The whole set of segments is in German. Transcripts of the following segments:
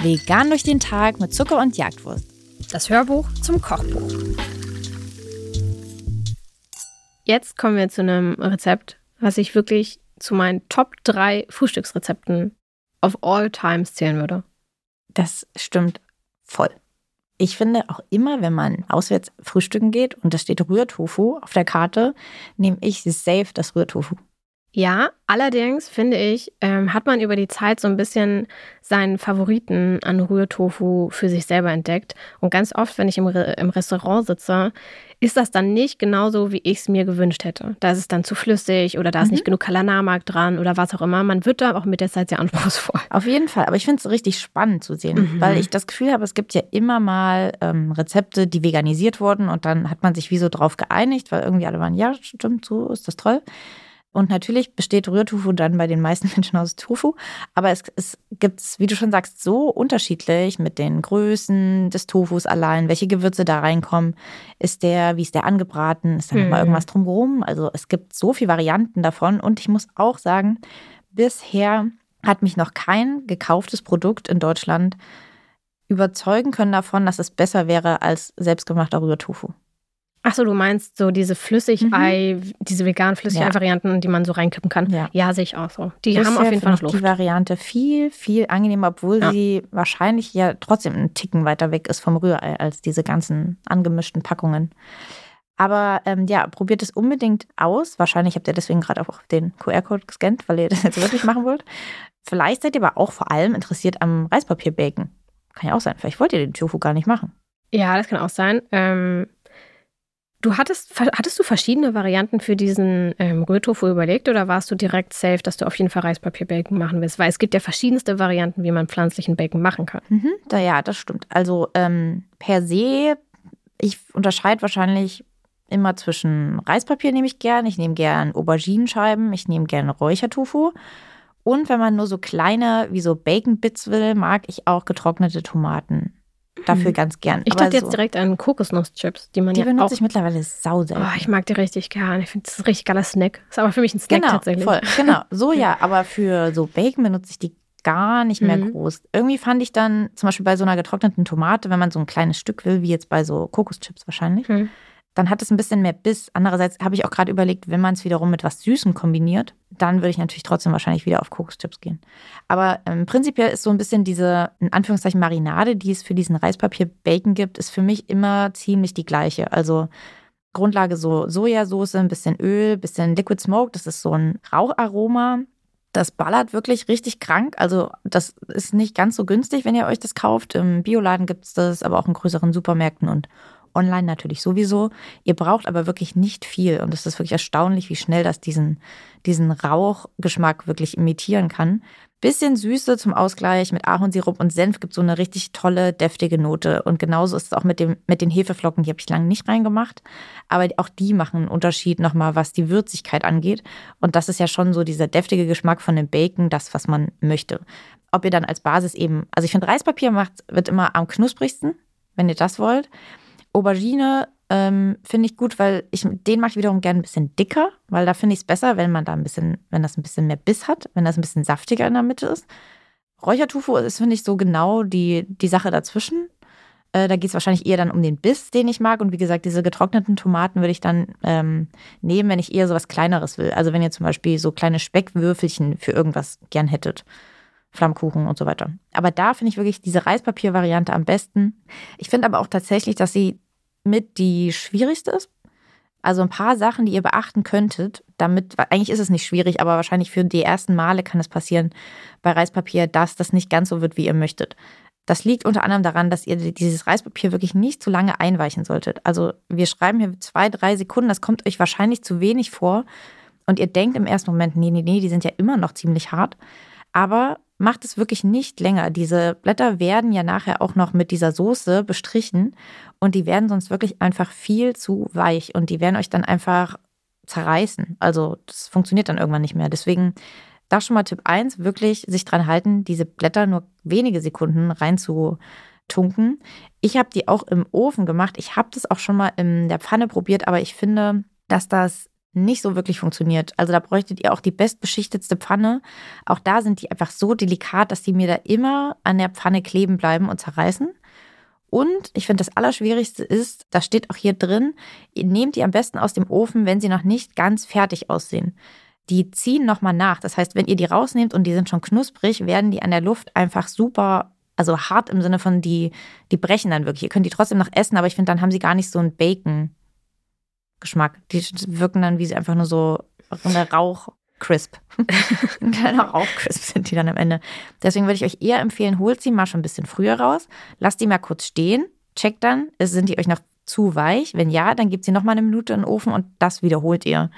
Vegan durch den Tag mit Zucker und Jagdwurst. Das Hörbuch zum Kochbuch. Jetzt kommen wir zu einem Rezept, was ich wirklich zu meinen Top 3 Frühstücksrezepten of all times zählen würde. Das stimmt voll. Ich finde auch immer, wenn man auswärts frühstücken geht und da steht Rührtofu auf der Karte, nehme ich safe das Rührtofu. Ja, allerdings finde ich, ähm, hat man über die Zeit so ein bisschen seinen Favoriten an Rührtofu für sich selber entdeckt. Und ganz oft, wenn ich im, Re im Restaurant sitze, ist das dann nicht genauso, wie ich es mir gewünscht hätte. Da ist es dann zu flüssig oder da ist mhm. nicht genug Kalanamark dran oder was auch immer. Man wird da auch mit der Zeit sehr anspruchsvoll. Auf jeden Fall. Aber ich finde es richtig spannend zu sehen, mhm. weil ich das Gefühl habe, es gibt ja immer mal ähm, Rezepte, die veganisiert wurden und dann hat man sich wie so drauf geeinigt, weil irgendwie alle waren, ja, stimmt, so ist das toll. Und natürlich besteht Rührtofu dann bei den meisten Menschen aus Tofu. Aber es, es gibt es, wie du schon sagst, so unterschiedlich mit den Größen des Tofus allein, welche Gewürze da reinkommen. Ist der, wie ist der angebraten? Ist da hm. nochmal irgendwas drumherum? Also es gibt so viele Varianten davon. Und ich muss auch sagen, bisher hat mich noch kein gekauftes Produkt in Deutschland überzeugen können davon, dass es besser wäre als selbstgemachter Rührtofu. Achso, du meinst so diese Flüssigei, mhm. diese veganen Flüssigei-Varianten, ja. die man so reinkippen kann. Ja, ja sehe ich auch so. Die Bisher haben auf jeden Fall noch Luft. Die Variante viel, viel angenehmer, obwohl ja. sie wahrscheinlich ja trotzdem einen Ticken weiter weg ist vom Rührei als diese ganzen angemischten Packungen. Aber ähm, ja, probiert es unbedingt aus. Wahrscheinlich habt ihr deswegen gerade auch den QR-Code gescannt, weil ihr das jetzt wirklich machen wollt. Vielleicht seid ihr aber auch vor allem interessiert am Reispapier-Baken. Kann ja auch sein. Vielleicht wollt ihr den Tofu gar nicht machen. Ja, das kann auch sein. Ähm, Du hattest, hattest du verschiedene Varianten für diesen ähm, Rührtofu überlegt oder warst du direkt safe, dass du auf jeden Fall Reispapier-Bacon machen willst? Weil es gibt ja verschiedenste Varianten, wie man pflanzlichen Bacon machen kann. Mhm, da, ja, das stimmt. Also ähm, per se, ich unterscheide wahrscheinlich immer zwischen Reispapier nehme ich gern, ich nehme gern Auberginenscheiben, ich nehme gern Räuchertofu. Und wenn man nur so kleine, wie so Bacon-Bits will, mag ich auch getrocknete Tomaten dafür ganz gern. Ich dachte so. jetzt direkt an Kokosnusschips, die man die ja benutze auch ich mittlerweile sau Oh, ich mag die richtig gern. Ich finde, das ist ein richtig geiler Snack. Ist aber für mich ein Snack genau, tatsächlich. Voll, genau, so ja. Aber für so Bacon benutze ich die gar nicht mehr mhm. groß. Irgendwie fand ich dann zum Beispiel bei so einer getrockneten Tomate, wenn man so ein kleines Stück will, wie jetzt bei so Kokoschips wahrscheinlich, mhm dann hat es ein bisschen mehr Biss. Andererseits habe ich auch gerade überlegt, wenn man es wiederum mit was Süßem kombiniert, dann würde ich natürlich trotzdem wahrscheinlich wieder auf Kokoschips gehen. Aber ähm, prinzipiell ist so ein bisschen diese, in Anführungszeichen, Marinade, die es für diesen Reispapier-Bacon gibt, ist für mich immer ziemlich die gleiche. Also Grundlage so Sojasauce, ein bisschen Öl, ein bisschen Liquid Smoke, das ist so ein Raucharoma. Das ballert wirklich richtig krank. Also, das ist nicht ganz so günstig, wenn ihr euch das kauft. Im Bioladen gibt es das, aber auch in größeren Supermärkten und online natürlich sowieso. Ihr braucht aber wirklich nicht viel und es ist wirklich erstaunlich, wie schnell das diesen, diesen Rauchgeschmack wirklich imitieren kann. Bisschen Süße zum Ausgleich mit Ahornsirup und Senf gibt so eine richtig tolle, deftige Note. Und genauso ist es auch mit, dem, mit den Hefeflocken, die habe ich lange nicht reingemacht. Aber auch die machen einen Unterschied nochmal, was die Würzigkeit angeht. Und das ist ja schon so dieser deftige Geschmack von dem Bacon, das, was man möchte. Ob ihr dann als Basis eben, also ich finde Reispapier macht, wird immer am knusprigsten, wenn ihr das wollt. Aubergine ähm, finde ich gut, weil ich den mache ich wiederum gerne ein bisschen dicker, weil da finde ich es besser, wenn man da ein bisschen, wenn das ein bisschen mehr Biss hat, wenn das ein bisschen saftiger in der Mitte ist. Räuchertofu ist, finde ich, so genau die, die Sache dazwischen. Äh, da geht es wahrscheinlich eher dann um den Biss, den ich mag. Und wie gesagt, diese getrockneten Tomaten würde ich dann ähm, nehmen, wenn ich eher so was Kleineres will. Also wenn ihr zum Beispiel so kleine Speckwürfelchen für irgendwas gern hättet. Flammkuchen und so weiter. Aber da finde ich wirklich diese Reispapier-Variante am besten. Ich finde aber auch tatsächlich, dass sie mit die schwierigste ist. Also ein paar Sachen, die ihr beachten könntet, damit, eigentlich ist es nicht schwierig, aber wahrscheinlich für die ersten Male kann es passieren bei Reispapier, dass das nicht ganz so wird, wie ihr möchtet. Das liegt unter anderem daran, dass ihr dieses Reispapier wirklich nicht zu lange einweichen solltet. Also wir schreiben hier zwei, drei Sekunden, das kommt euch wahrscheinlich zu wenig vor. Und ihr denkt im ersten Moment, nee, nee, nee, die sind ja immer noch ziemlich hart. Aber macht es wirklich nicht länger. Diese Blätter werden ja nachher auch noch mit dieser Soße bestrichen und die werden sonst wirklich einfach viel zu weich und die werden euch dann einfach zerreißen. Also das funktioniert dann irgendwann nicht mehr. Deswegen da schon mal Tipp 1, wirklich sich dran halten, diese Blätter nur wenige Sekunden reinzutunken. Ich habe die auch im Ofen gemacht. Ich habe das auch schon mal in der Pfanne probiert, aber ich finde, dass das nicht so wirklich funktioniert. Also da bräuchtet ihr auch die bestbeschichtetste Pfanne. Auch da sind die einfach so delikat, dass die mir da immer an der Pfanne kleben bleiben und zerreißen. Und ich finde, das Allerschwierigste ist, da steht auch hier drin, ihr nehmt die am besten aus dem Ofen, wenn sie noch nicht ganz fertig aussehen. Die ziehen nochmal nach. Das heißt, wenn ihr die rausnehmt und die sind schon knusprig, werden die an der Luft einfach super, also hart im Sinne von, die, die brechen dann wirklich. Ihr könnt die trotzdem noch essen, aber ich finde, dann haben sie gar nicht so einen Bacon-Geschmack. Die wirken dann wie sie einfach nur so eine Rauch, crisp. ein kleiner Rauchcrisp sind die dann am Ende. Deswegen würde ich euch eher empfehlen, holt sie mal schon ein bisschen früher raus, lasst die mal kurz stehen, checkt dann, sind die euch noch zu weich? Wenn ja, dann gebt sie noch mal eine Minute in den Ofen und das wiederholt ihr.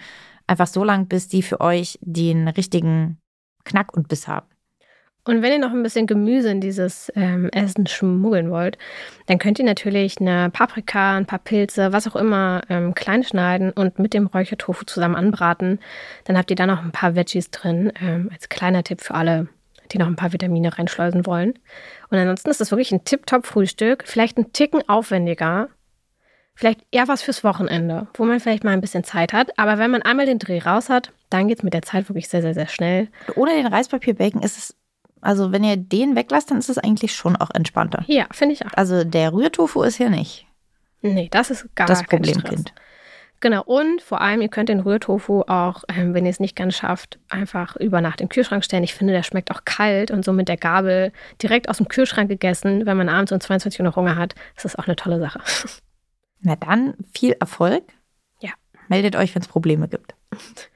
Einfach so lange, bis die für euch den richtigen Knack und Biss haben. Und wenn ihr noch ein bisschen Gemüse in dieses ähm, Essen schmuggeln wollt, dann könnt ihr natürlich eine Paprika, ein paar Pilze, was auch immer, ähm, klein schneiden und mit dem Räuchertofu zusammen anbraten. Dann habt ihr da noch ein paar Veggies drin, ähm, als kleiner Tipp für alle, die noch ein paar Vitamine reinschleusen wollen. Und ansonsten ist das wirklich ein Tip-Top-Frühstück, vielleicht ein Ticken aufwendiger, vielleicht eher was fürs Wochenende, wo man vielleicht mal ein bisschen Zeit hat. Aber wenn man einmal den Dreh raus hat, dann geht es mit der Zeit wirklich sehr, sehr, sehr schnell. Ohne den Reispapierbacon ist es also wenn ihr den weglasst, dann ist es eigentlich schon auch entspannter. Ja, finde ich auch. Also der Rührtofu ist hier nicht. Nee, das ist gar das kein Problemkind. Genau, und vor allem, ihr könnt den Rührtofu auch, ähm, wenn ihr es nicht ganz schafft, einfach über Nacht im Kühlschrank stellen. Ich finde, der schmeckt auch kalt und so mit der Gabel direkt aus dem Kühlschrank gegessen, wenn man abends um 22 Uhr noch Hunger hat. Das ist auch eine tolle Sache. Na dann, viel Erfolg. Ja. Meldet euch, wenn es Probleme gibt.